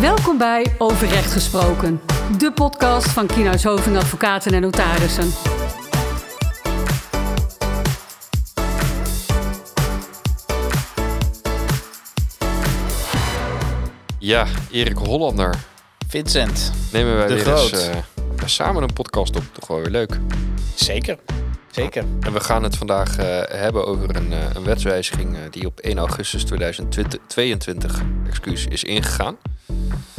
Welkom bij Over Recht Gesproken, de podcast van Kienhuis Hoving Advocaten en Notarissen. Ja, Erik Hollander. Vincent. Nemen wij De weer Groot. eens eh, samen een podcast op. Toch wel weer leuk. Zeker. Zeker. En we gaan het vandaag eh, hebben over een, eh, een wetswijziging eh, die op 1 augustus 2022 excuus, is ingegaan.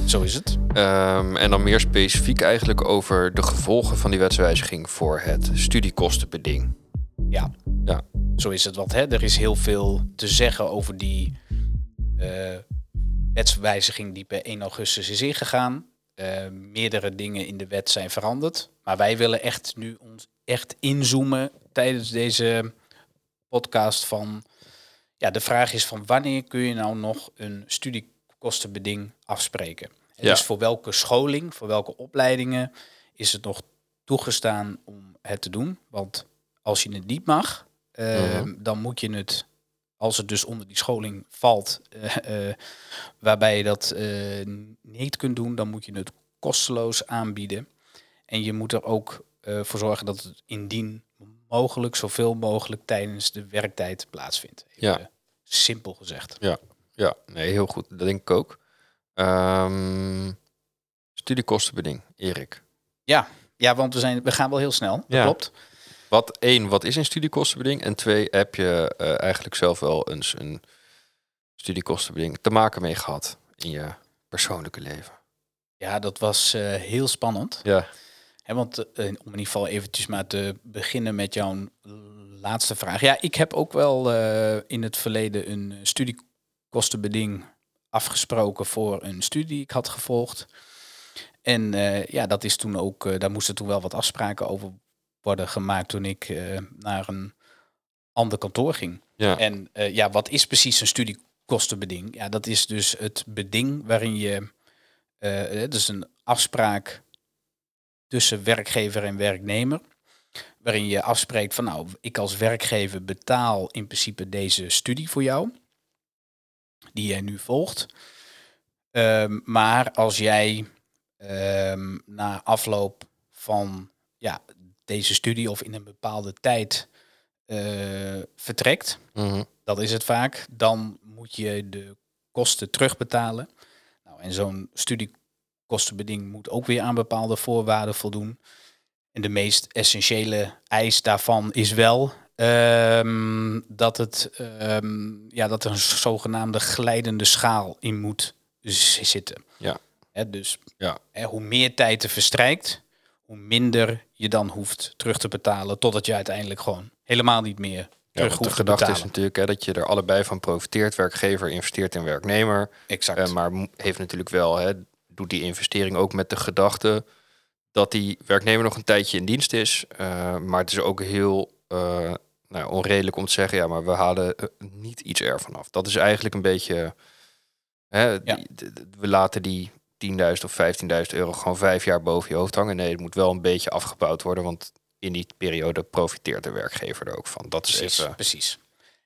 Zo is het. Ehm, en dan meer specifiek eigenlijk over de gevolgen van die wetswijziging voor het studiekostenbeding. Ja. Ja. Zo is het. Want hè, er is heel veel te zeggen over die wetswijziging die per 1 augustus is ingegaan. Meerdere dingen in de wet zijn veranderd. Maar wij willen echt nu ons echt inzoomen tijdens deze podcast van... Ja, de vraag is van wanneer kun je nou nog een studiekostenbeding afspreken? En Ja. Dus voor welke scholing, voor welke opleidingen is het nog toegestaan om het te doen? Want als je het niet mag, eh, Mhm. dan moet je het, als het dus onder die scholing valt, eh, eh, waarbij je dat eh, niet kunt doen, dan moet je het kosteloos aanbieden. En je moet er ook eh, voor zorgen dat het indien mogelijk, zoveel mogelijk tijdens de werktijd plaatsvindt. Even, Ja. Simpel gezegd. Ja, nee, heel goed. Dat denk ik ook. Ehm, studiekostenbeding, Erik. Ja, ja want we, zijn, we gaan wel heel snel. Dat Ja. klopt. Wat één, wat is een studiekostenbeding? En twee, heb je eh, eigenlijk zelf wel eens een studiekostenbeding te maken mee gehad in je persoonlijke leven? Ja, dat was eh, heel spannend. Ja. Hè, want eh, om in ieder geval eventjes maar te beginnen met jouw laatste vraag. Ja, ik heb ook wel eh, in het verleden een studiekostenbeding afgesproken voor een studie die ik had gevolgd. En eh, ja, dat is toen ook, daar moesten toen wel wat afspraken over worden gemaakt toen ik naar een ander kantoor ging. Ja. En ja, wat is precies een studiekostenbeding? Ja, dat is dus het beding waarin je, is een afspraak tussen werkgever en werknemer, waarin je afspreekt van nou, ik als werkgever betaal in principe deze studie voor jou, die jij nu volgt. Ehm, maar als jij ehm, na afloop van ja, deze studie of in een bepaalde tijd eh, vertrekt, Mhm. dat is het vaak, dan moet je de kosten terugbetalen. Nou, en zo'n studiekostenbeding moet ook weer aan bepaalde voorwaarden voldoen. En de meest essentiële eis daarvan is wel ehm, dat, het, ehm, ja, dat er een zogenaamde glijdende schaal in moet zitten. Ja. Hè, dus Ja. hoe meer tijd er verstrijkt, hoe minder je dan hoeft terug te betalen, totdat je uiteindelijk gewoon helemaal niet meer Ja, terug de hoeft te gedachte is natuurlijk hè, dat je er allebei van profiteert. Werkgever investeert in werknemer. Exact. Eh, maar heeft natuurlijk wel, hè, doet die investering ook met de gedachte dat die werknemer nog een tijdje in dienst is. Eh, maar het is ook heel eh, nou, onredelijk om te zeggen, ja, maar we halen eh, niet iets ervan af. Dat is eigenlijk een beetje, hè, die- we laten die 10.000 of 15.000 euro gewoon vijf jaar boven je hoofd hangen. Nee, het moet wel een beetje afgebouwd worden, want in die periode profiteert de werkgever er ook van. Dat is Precies, even precies.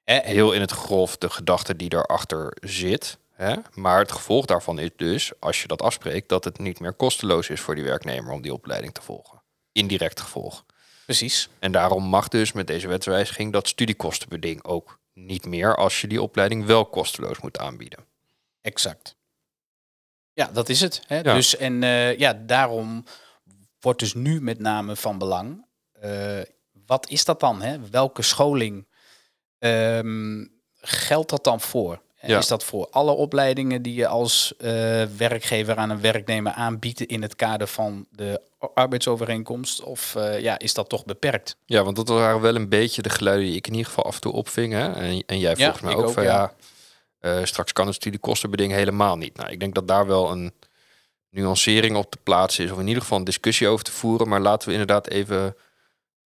En- heel in het grof de gedachte die daarachter zit. Hè? Maar het gevolg daarvan is dus, als je dat afspreekt, dat het niet meer kosteloos is voor die werknemer om die opleiding te volgen. Indirect gevolg. precies. En daarom mag dus met deze wetswijziging dat studiekostenbeding ook niet meer als je die opleiding wel kosteloos moet aanbieden. Exact. Ja, dat is het. Hè? Ja. Dus, en eh, ja, daarom wordt dus nu met name van belang. eh, wat is dat dan? Hè? Welke scholing ehm, geldt dat dan voor? Ja. Is dat voor alle opleidingen die je als eh, werkgever aan een werknemer aanbiedt in het kader van de arbeidsovereenkomst? Of eh, ja, is dat toch beperkt? Ja, want dat waren wel een beetje de geluiden die ik in ieder geval af en toe opving. Hè? En, en jij Ja, volgens mij ook, ook, van ja. ja, eh, straks kan het studiekostenbeding helemaal niet. Nou, ik denk dat daar wel een nuancering op te plaatsen is, of in ieder geval een discussie over te voeren. Maar laten we inderdaad even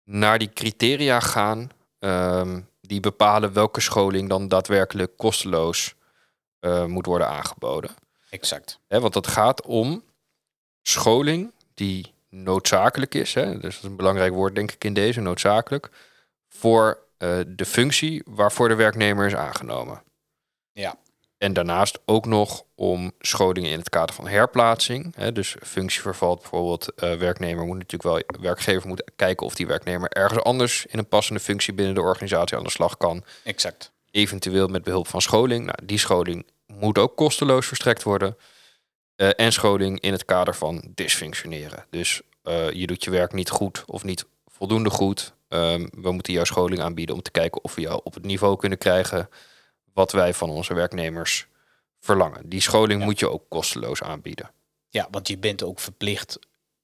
naar die criteria gaan ehm, die bepalen welke scholing dan daadwerkelijk kosteloos eh, moet worden aangeboden. Exact. Hè, want dat gaat om scholing die noodzakelijk is. Hè, dus dat is een belangrijk woord, denk ik, in deze, noodzakelijk. Voor eh, de functie waarvoor de werknemer is aangenomen. Ja. En daarnaast ook nog om scholingen in het kader van herplaatsing. Hè, dus functieverval bijvoorbeeld. eh, werknemer moet natuurlijk wel, werkgever moet kijken of die werknemer ergens anders in een passende functie binnen de organisatie aan de slag kan. Exact. Eventueel met behulp van scholing. Nou, die scholing moet ook kosteloos verstrekt worden. Eh, en scholing in het kader van dysfunctioneren. Dus eh, je doet je werk niet goed of niet voldoende goed. Ehm, we moeten jou scholing aanbieden om te kijken of we jou op het niveau kunnen krijgen wat wij van onze werknemers verlangen. Die scholing Ja. moet je ook kosteloos aanbieden. Ja, want je bent ook verplicht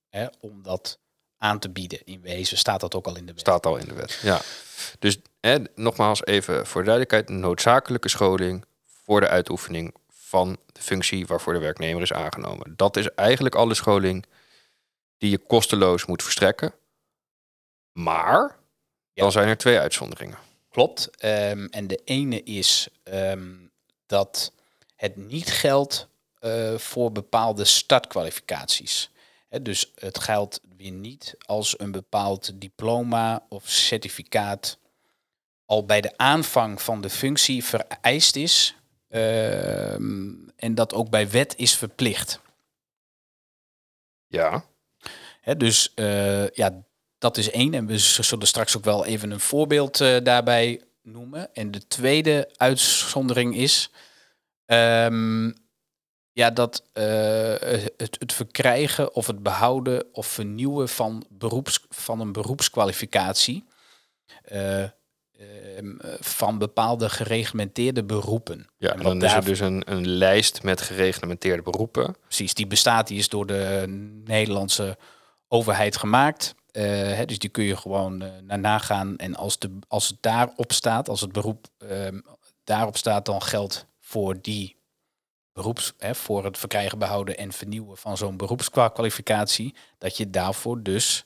hè, om dat aan te bieden. In wezen staat dat ook al in de wet. Staat al in de wet. Ja. Dus hè, nogmaals even voor de duidelijkheid: noodzakelijke scholing voor de uitoefening van de functie waarvoor de werknemer is aangenomen. Dat is eigenlijk alle scholing die je kosteloos moet verstrekken. Maar Ja. dan zijn er twee uitzonderingen. Klopt. Ehm, en de ene is ehm, dat het niet geldt eh, voor bepaalde startkwalificaties. Hè, dus het geldt weer niet als een bepaald diploma of certificaat al bij de aanvang van de functie vereist is. ehm, en dat ook bij wet is verplicht. Ja, Hè, dus eh, ja, dat is één. En we zullen straks ook wel even een voorbeeld eh, daarbij noemen. En de tweede uitzondering is ehm, ja, dat eh, het, het verkrijgen of het behouden of vernieuwen van, beroeps, van een beroepskwalificatie eh, ehm, eh, van bepaalde gereglementeerde beroepen. ja En dan is er dus een, een lijst met gereglementeerde beroepen. Precies, die bestaat, die is door de Nederlandse overheid gemaakt. Eh, hè, dus die kun je gewoon eh, naar nagaan. En als, de, als het daarop staat, als het beroep ehm, daarop staat, dan geldt voor die beroeps, hè, voor het verkrijgen, behouden en vernieuwen van zo'n beroepskwalificatie, dat je daarvoor dus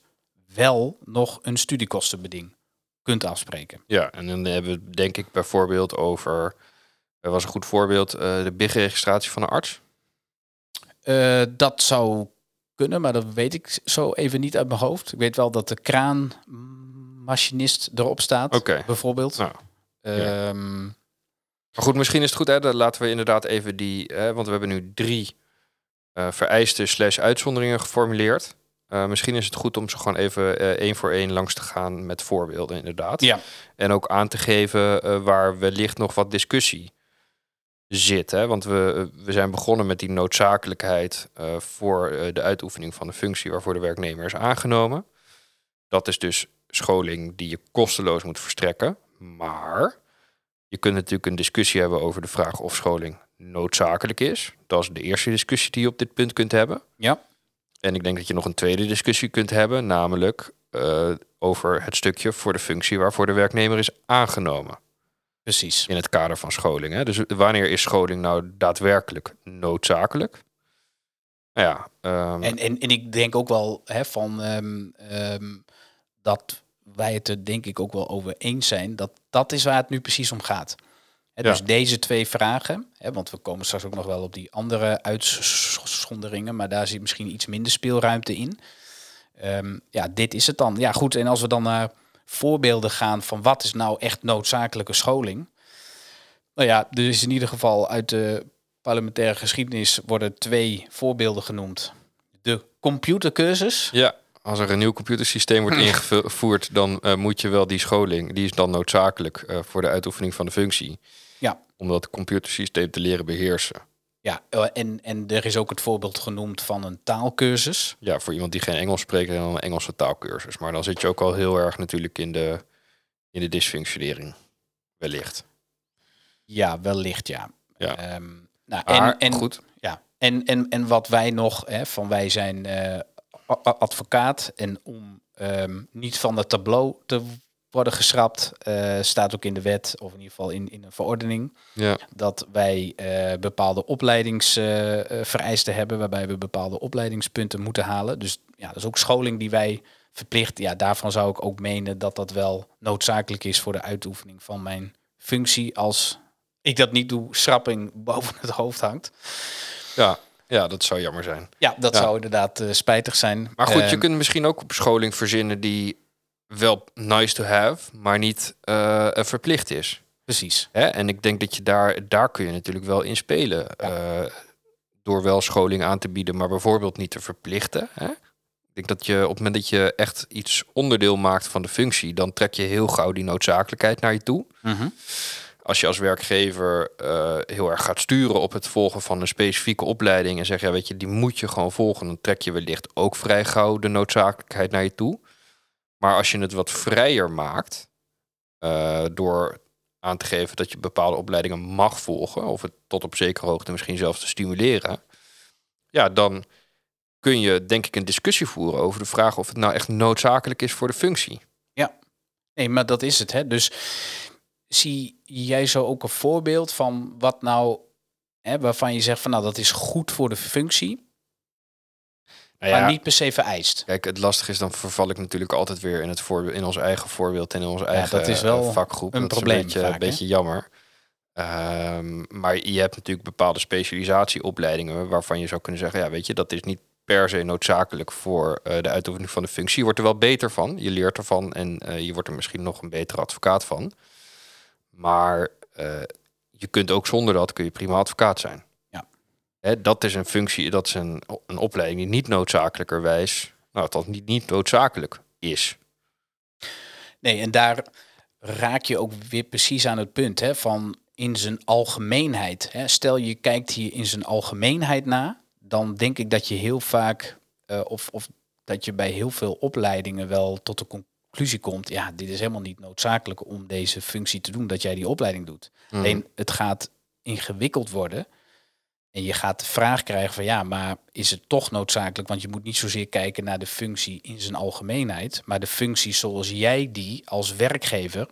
wel nog een studiekostenbeding kunt afspreken. Ja, en dan hebben we denk ik bijvoorbeeld over, er was een goed voorbeeld, eh, de BIG-registratie van een arts. Dat zou kunnen, maar dat weet ik zo even niet uit mijn hoofd. Ik weet wel dat de kraanmachinist erop staat, bijvoorbeeld. Nou, Ehm, Maar goed, misschien is het goed, hè, dan laten we inderdaad even die, hè, want we hebben nu drie eh vereisten slash uitzonderingen geformuleerd. Eh, misschien is het goed om ze gewoon even eh, één voor één langs te gaan met voorbeelden, inderdaad. Ja. En ook aan te geven waar wellicht nog wat discussie zit. Hè? Want we, we zijn begonnen met die noodzakelijkheid eh, voor eh, de uitoefening van de functie waarvoor de werknemer is aangenomen. Dat is dus scholing die je kosteloos moet verstrekken. Maar je kunt natuurlijk een discussie hebben over de vraag of scholing noodzakelijk is. Dat is de eerste discussie die je op dit punt kunt hebben. Ja. En ik denk dat je nog een tweede discussie kunt hebben, namelijk eh, over het stukje voor de functie waarvoor de werknemer is aangenomen precies. in het kader van scholing. Hè? Dus wanneer is scholing nou daadwerkelijk noodzakelijk? Nou ja, ehm, En, en, en ik denk ook wel hè, van ehm, ehm, dat wij het er denk ik ook wel over eens zijn dat dat is waar het nu precies om gaat. Hè, Ja. Dus deze twee vragen, hè, want we komen straks ook nog wel op die andere uitzonderingen, maar daar zit misschien iets minder speelruimte in. Ja, dit is het dan. Ja, goed. En als we dan naar voorbeelden gaan van wat is nou echt noodzakelijke scholing. Nou ja, er is in ieder geval uit de parlementaire geschiedenis worden twee voorbeelden genoemd. De computercursus. ja, als er een nieuw computersysteem wordt ingevoerd, dan eh, moet je wel die scholing, die is dan noodzakelijk eh, voor de uitoefening van de functie. Ja. Om dat computersysteem te leren beheersen. Ja, eh, en, en er is ook het voorbeeld genoemd van een taalkursus. Ja, voor iemand die geen Engels spreekt, dan een Engelse taalkursus. Maar dan zit je ook al heel erg natuurlijk in de, in de dysfunctionering. Wellicht. Ja, wellicht ja. Ja. Ehm, nou, Maar en, en, goed, Ja, en, en, en wat wij nog, hè, van wij zijn eh, advocaat en om ehm, niet van het tableau te worden geschrapt, eh, staat ook in de wet, of in ieder geval in, in een verordening, ja. dat wij eh, bepaalde opleidingsvereisten hebben, waarbij we bepaalde opleidingspunten moeten halen. Dus ja, dat is ook scholing die wij verplicht. Ja, daarvan zou ik ook menen dat dat wel noodzakelijk is voor de uitoefening van mijn functie als ik dat niet doe, schrapping boven het hoofd hangt. Ja, ja, dat zou jammer zijn. Ja, dat Ja. zou inderdaad eh, spijtig zijn. Maar goed, je Ehm, kunt misschien ook op scholing verzinnen die wel nice to have, maar niet eh, verplicht is. Precies. Hè? En ik denk dat je daar, daar kun je natuurlijk wel in spelen. eh, door wel scholing aan te bieden, maar bijvoorbeeld niet te verplichten. Hè? Ik denk dat je op het moment dat je echt iets onderdeel maakt van de functie, dan trek je heel gauw die noodzakelijkheid naar je toe. Mhm. Als je als werkgever eh, heel erg gaat sturen op het volgen van een specifieke opleiding en zeg ja, weet je, die moet je gewoon volgen, dan trek je wellicht ook vrij gauw de noodzakelijkheid naar je toe. Maar als je het wat vrijer maakt, eh, door aan te geven dat je bepaalde opleidingen mag volgen, of het tot op zekere hoogte misschien zelfs te stimuleren, ja, dan kun je denk ik een discussie voeren over de vraag of het nou echt noodzakelijk is voor de functie. Nee, maar dat is het. Hè? Dus zie jij zo ook een voorbeeld van wat nou, hè, waarvan je zegt van nou dat is goed voor de functie, Nou maar niet per se vereist. Kijk, het lastige is, dan verval ik natuurlijk altijd weer in, het voorbeeld, in ons eigen voorbeeld en in onze Ja, eigen dat is wel eh, vakgroep. een dat probleem is een beetje, vaak, beetje jammer. Ehm, maar je hebt natuurlijk bepaalde specialisatieopleidingen waarvan je zou kunnen zeggen, ja, weet je, dat is niet per se noodzakelijk voor eh, de uitoefening van de functie. Je wordt er wel beter van, je leert ervan en eh, je wordt er misschien nog een betere advocaat van. Maar je kunt ook zonder dat kun je prima advocaat zijn. Hè, dat is een functie, dat is een, een opleiding die niet noodzakelijkerwijs, nou, dat niet, niet noodzakelijk is. Nee, en daar raak je ook weer precies aan het punt hè, van in zijn algemeenheid. Hè. Stel je kijkt hier in zijn algemeenheid na, dan denk ik dat je heel vaak, eh, of, of dat je bij heel veel opleidingen wel tot de conclusie komt, ja, dit is helemaal niet noodzakelijk om deze functie te doen, dat jij die opleiding doet. Mhm. Alleen het gaat ingewikkeld worden. En je gaat de vraag krijgen van ja, maar is het toch noodzakelijk? Want je moet niet zozeer kijken naar de functie in zijn algemeenheid, maar de functie zoals jij die als werkgever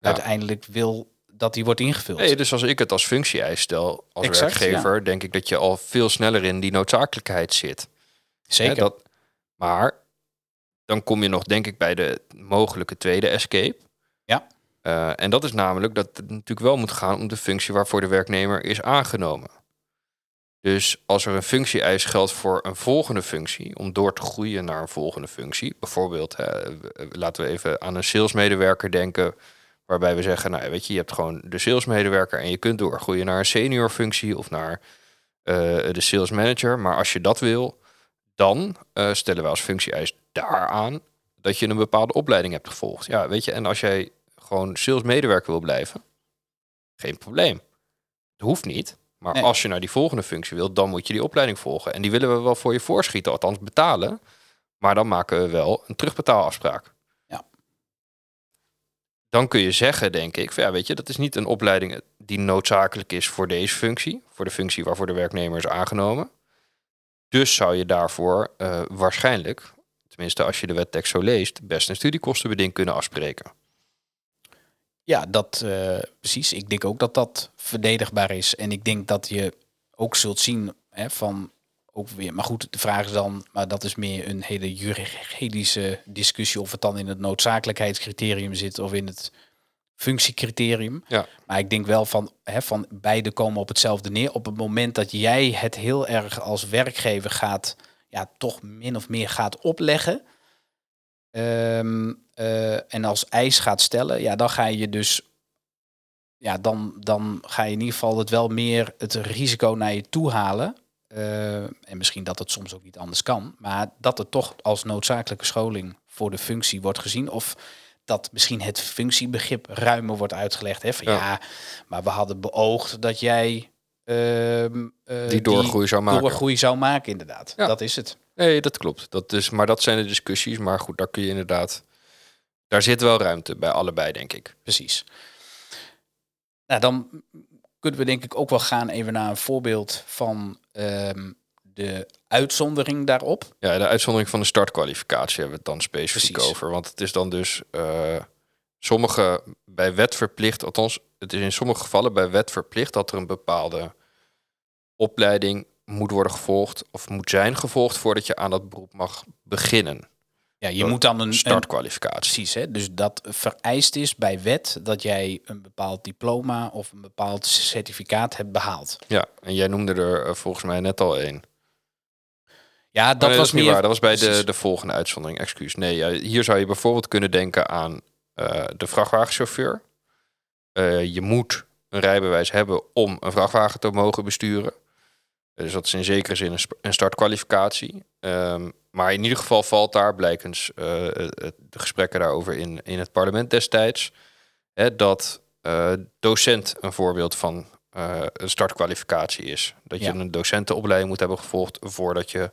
uiteindelijk wil dat die wordt ingevuld. Nee, dus als ik het als functie-eis stel als Exact, werkgever, denk ik dat je al veel sneller in die noodzakelijkheid zit. Zeker. Hè, dat, maar dan kom je nog, denk ik, bij de mogelijke tweede escape. Ja. Eh, en dat is namelijk dat het natuurlijk wel moet gaan om de functie waarvoor de werknemer is aangenomen. Dus als er een functie-eis geldt voor een volgende functie, om door te groeien naar een volgende functie, bijvoorbeeld, hè, w- laten we even aan een salesmedewerker denken, waarbij we zeggen, nou weet je, je hebt gewoon de salesmedewerker en je kunt doorgroeien naar een senior functie of naar eh, de sales manager. Maar als je dat wil, dan eh, stellen we als functie-eis daaraan dat je een bepaalde opleiding hebt gevolgd. Ja, weet je, en als jij gewoon salesmedewerker wil blijven, geen probleem. Het hoeft niet. Maar Nee. als je naar die volgende functie wilt, dan moet je die opleiding volgen. En die willen we wel voor je voorschieten, althans betalen. Maar dan maken we wel een terugbetaalafspraak. Ja. Dan kun je zeggen, denk ik, van, ja, weet je, dat is niet een opleiding die noodzakelijk is voor deze functie. Voor de functie waarvoor de werknemer is aangenomen. Dus zou je daarvoor eh, waarschijnlijk, tenminste als je de wettekst zo leest, best een studiekostenbeding kunnen afspreken. Ja, dat eh, precies. Ik denk ook dat dat verdedigbaar is. En ik denk dat je ook zult zien hè, van ook weer. Maar goed, de vraag is dan, maar dat is meer een hele juridische discussie of het dan in het noodzakelijkheidscriterium zit of in het functiecriterium. Ja. Maar ik denk wel van, hè, van beide komen op hetzelfde neer. Op het moment dat jij het heel erg als werkgever gaat, ja, toch min of meer gaat opleggen. Ehm, eh, en als eis gaat stellen, ja, dan ga je dus, ja, dan, dan ga je in ieder geval het wel meer het risico naar je toe halen. Eh, en misschien dat het soms ook niet anders kan, maar dat het toch als noodzakelijke scholing voor de functie wordt gezien. Of dat misschien het functiebegrip ruimer wordt uitgelegd. Hè? Van, ja. Ja. maar we hadden beoogd dat jij ehm, eh, Die doorgroei zou maken. doorgroei zou maken, inderdaad. Ja. Dat is het. Nee, dat klopt. Dat is, maar dat zijn de discussies. Maar goed, daar kun je inderdaad. Daar zit wel ruimte bij allebei, denk ik. Precies. Nou, dan kunnen we denk ik ook wel gaan even naar een voorbeeld van ehm, de uitzondering daarop. Ja, de uitzondering van de startkwalificatie hebben we het dan specifiek Precies. over. Want het is dan dus eh, sommige bij wet verplicht, althans, het is in sommige gevallen bij wet verplicht dat er een bepaalde opleiding moet worden gevolgd of moet zijn gevolgd voordat je aan dat beroep mag beginnen. Ja, je Door moet dan een, een Startkwalificatie. Precies, hè? dus dat vereist is bij wet dat jij een bepaald diploma of een bepaald certificaat hebt behaald. Ja, en jij noemde er eh, volgens mij net al één. Ja, dat Nee, was is niet meer. waar. Dat was bij de, de volgende uitzondering. Excuus. Nee, ja, hier zou je bijvoorbeeld kunnen denken aan eh, de vrachtwagenchauffeur. Eh, je moet een rijbewijs hebben om een vrachtwagen te mogen besturen. Dus dat is in zekere zin een, startkwalificatie. Ehm, maar in ieder geval valt daar, blijkens eh, de gesprekken daarover in, in het parlement destijds, hè, dat eh, docent een voorbeeld van eh, een startkwalificatie is. Dat je een docentenopleiding moet hebben gevolgd voordat je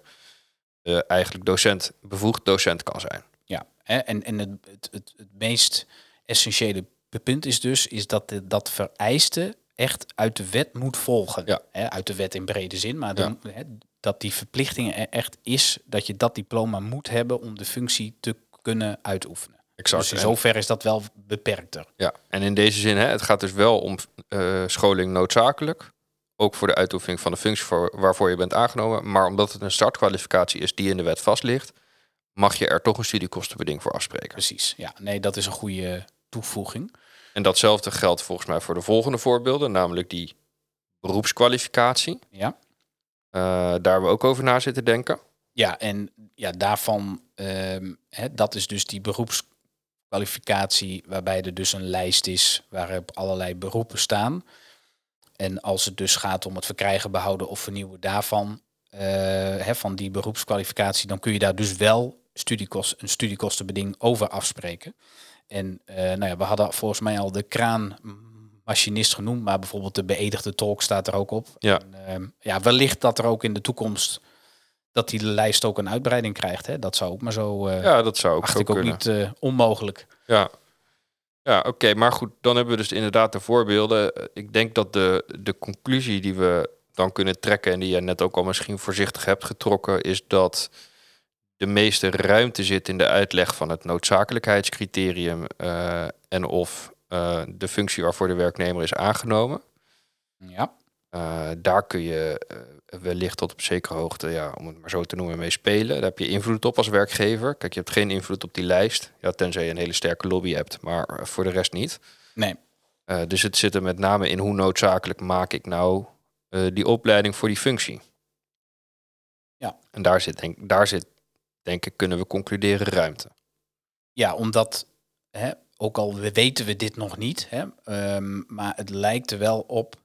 eigenlijk docent, bevoegd docent kan zijn. Ja, en, en het, het, het, het meest essentiële punt is dus is dat de, dat vereiste echt uit de wet moet volgen. Ja. Uit de wet in brede zin, maar Ja. dan, hè, dat die verplichting er echt is dat je dat diploma moet hebben om de functie te kunnen uitoefenen. Exact. Dus in zover is dat wel beperkter. Ja, en in deze zin, hè, het gaat dus wel om eh, scholing noodzakelijk. Ook voor de uitoefening van de functie voor, waarvoor je bent aangenomen. Maar omdat het een startkwalificatie is die in de wet vast ligt, mag je er toch een studiekostenbeding voor afspreken. Precies. Ja, nee, dat is een goede toevoeging. En datzelfde geldt volgens mij voor de volgende voorbeelden, namelijk die beroepskwalificatie. Ja. Eh, daar hebben we ook over na zitten denken. Ja, en ja, daarvan, ehm, hè, dat is dus die beroepskwalificatie, waarbij er dus een lijst is waarop allerlei beroepen staan. En als het dus gaat om het verkrijgen, behouden of vernieuwen daarvan, eh, hè, van die beroepskwalificatie, dan kun je daar dus wel studiekost, een studiekostenbeding over afspreken. En eh, nou ja, we hadden volgens mij al de kraanmachinist genoemd, maar bijvoorbeeld de beëdigde tolk staat er ook op. Ja. En, ehm, ja, wellicht dat er ook in de toekomst dat die lijst ook een uitbreiding krijgt. Hè? Dat zou ook maar zo. eh Ja, dat zou ook acht zo ik ook kunnen. niet eh, onmogelijk. Ja, ja oké. Maar goed, dan hebben we dus inderdaad de voorbeelden. Ik denk dat de, de conclusie die we dan kunnen trekken... en die je net ook al misschien voorzichtig hebt getrokken... is dat de meeste ruimte zit in de uitleg van het noodzakelijkheidscriterium... eh, en of eh, de functie waarvoor de werknemer is aangenomen. Ja, Eh, daar kun je wellicht tot op zekere hoogte, ja, om het maar zo te noemen, mee spelen. Daar heb je invloed op als werkgever. Kijk, je hebt geen invloed op die lijst. Ja, tenzij je een hele sterke lobby hebt, maar voor de rest niet. nee. Dus het zit er met name in hoe noodzakelijk maak ik nou die opleiding voor die functie. Ja. En daar zit, denk, daar zit, denk ik, kunnen we concluderen ruimte. Ja, omdat, hè, ook al we- weten we dit nog niet, hè, ehm, maar het lijkt er wel op,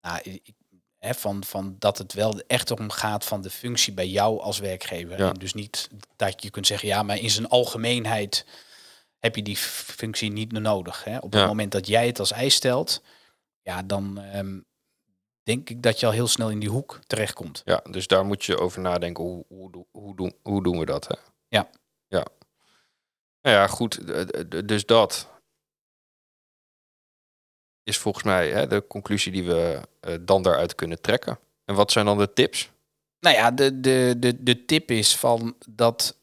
nou, ik- hè, van, van dat het wel echt om gaat van de functie bij jou als werkgever. Ja. En dus niet dat je kunt zeggen, ja, maar in zijn algemeenheid heb je die functie niet nodig. Hè. Op het Ja. moment dat jij het als eis stelt, ja, dan ehm, denk ik dat je al heel snel in die hoek terechtkomt. Ja, dus daar moet je over nadenken. Hoe, hoe, hoe, doen, hoe doen we dat? Hè? Ja. Ja. Nou ja, goed. Dus dat is volgens mij hè, de conclusie die we eh, dan daaruit kunnen trekken. En wat zijn dan de tips? Nou ja, de, de, de, de tip is van dat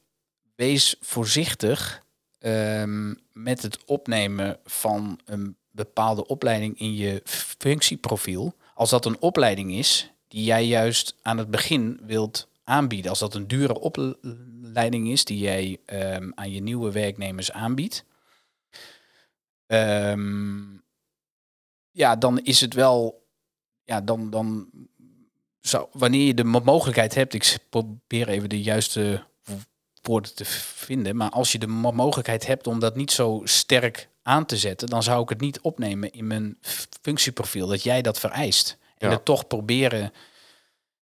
wees voorzichtig ehm, met het opnemen van een bepaalde opleiding in je functieprofiel. Als dat een opleiding is die jij juist aan het begin wilt aanbieden. Als dat een dure opleiding is die jij ehm, aan je nieuwe werknemers aanbiedt. Ehm, ja, dan is het wel. Ja, dan, dan zou, wanneer je de mo- mogelijkheid hebt, ik probeer even de juiste woorden te vinden, maar als je de mo- mogelijkheid hebt om dat niet zo sterk aan te zetten, dan zou ik het niet opnemen in mijn functieprofiel, dat jij dat vereist. En Ja. het toch proberen,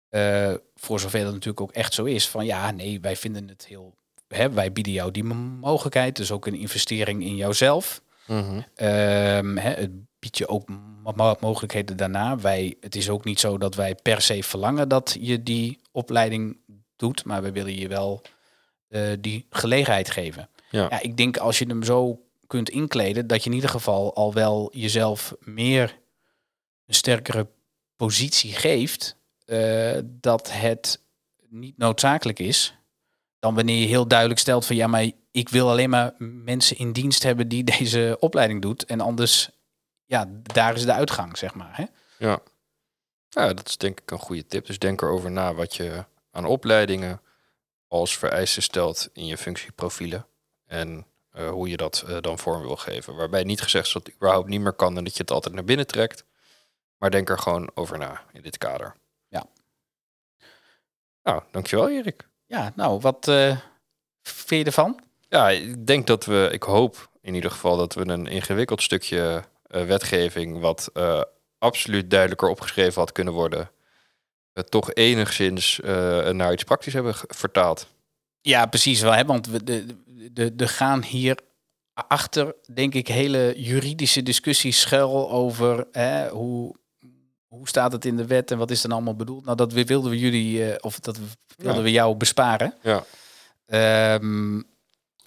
eh, voor zover dat natuurlijk ook echt zo is, van ja, nee, wij vinden het heel, hè, wij bieden jou die mo- mogelijkheid, dus ook een investering in jouzelf. Ehm, hè, het biedt je ook mo- mo- mogelijkheden daarna. Wij, het is ook niet zo dat wij per se verlangen dat je die opleiding doet, maar we willen je wel eh, die gelegenheid geven. Ja. Ja, ik denk als je hem zo kunt inkleden, dat je in ieder geval al wel jezelf meer een sterkere positie geeft, eh, dat het niet noodzakelijk is dan wanneer je heel duidelijk stelt van ja, maar ik wil alleen maar mensen in dienst hebben die deze opleiding doet. En anders, ja, daar is de uitgang, zeg maar. Hè? Ja. ja, dat is denk ik een goede tip. Dus denk erover na wat je aan opleidingen als vereisten stelt in je functieprofielen. En eh, hoe je dat eh, dan vorm wil geven. Waarbij niet gezegd is dat het überhaupt niet meer kan en dat je het altijd naar binnen trekt. Maar denk er gewoon over na in dit kader. Ja. Nou, dankjewel Erik. Ja, nou, wat eh vind je ervan? Ja, ik denk dat we, ik hoop in ieder geval dat we een ingewikkeld stukje wetgeving, wat absoluut duidelijker opgeschreven had kunnen worden, toch enigszins naar iets praktisch hebben vertaald. Ja, precies wel. Hè? Want we de, de, de gaan hier achter, denk ik, hele juridische discussies schuil over hè, hoe, hoe staat het in de wet en wat is dan allemaal bedoeld. Nou, dat wilden we jullie, eh, of dat wilden Ja. we jou besparen. Ja. Ehm,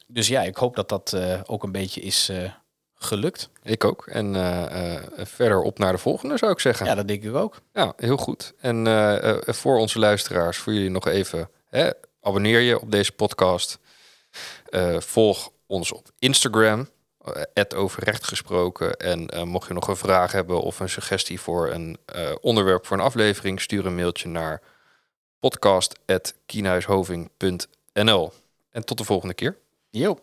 dus ja, ik hoop dat dat eh, ook een beetje is eh, gelukt. Ik ook. En verder op naar de volgende, zou ik zeggen. Ja, dat denk ik ook. Ja, heel goed. En voor onze luisteraars, voor jullie nog even, hè, abonneer je op deze podcast. Eh, volg ons op Instagram, uh, overrecht gesproken. En eh, mocht je nog een vraag hebben of een suggestie voor een eh, onderwerp voor een aflevering, stuur een mailtje naar podcast.kienhuishoving.nl. En tot de volgende keer. Jo.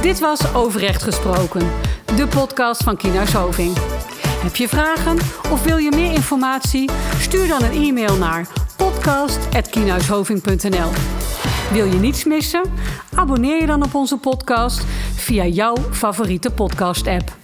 Dit was Overrecht Gesproken, de podcast van Kienhuis Hoving. Heb je vragen of wil je meer informatie? Stuur dan een e-mail naar podcast.kienhuishoving.nl Wil je niets missen? Abonneer je dan op onze podcast via jouw favoriete podcast-app.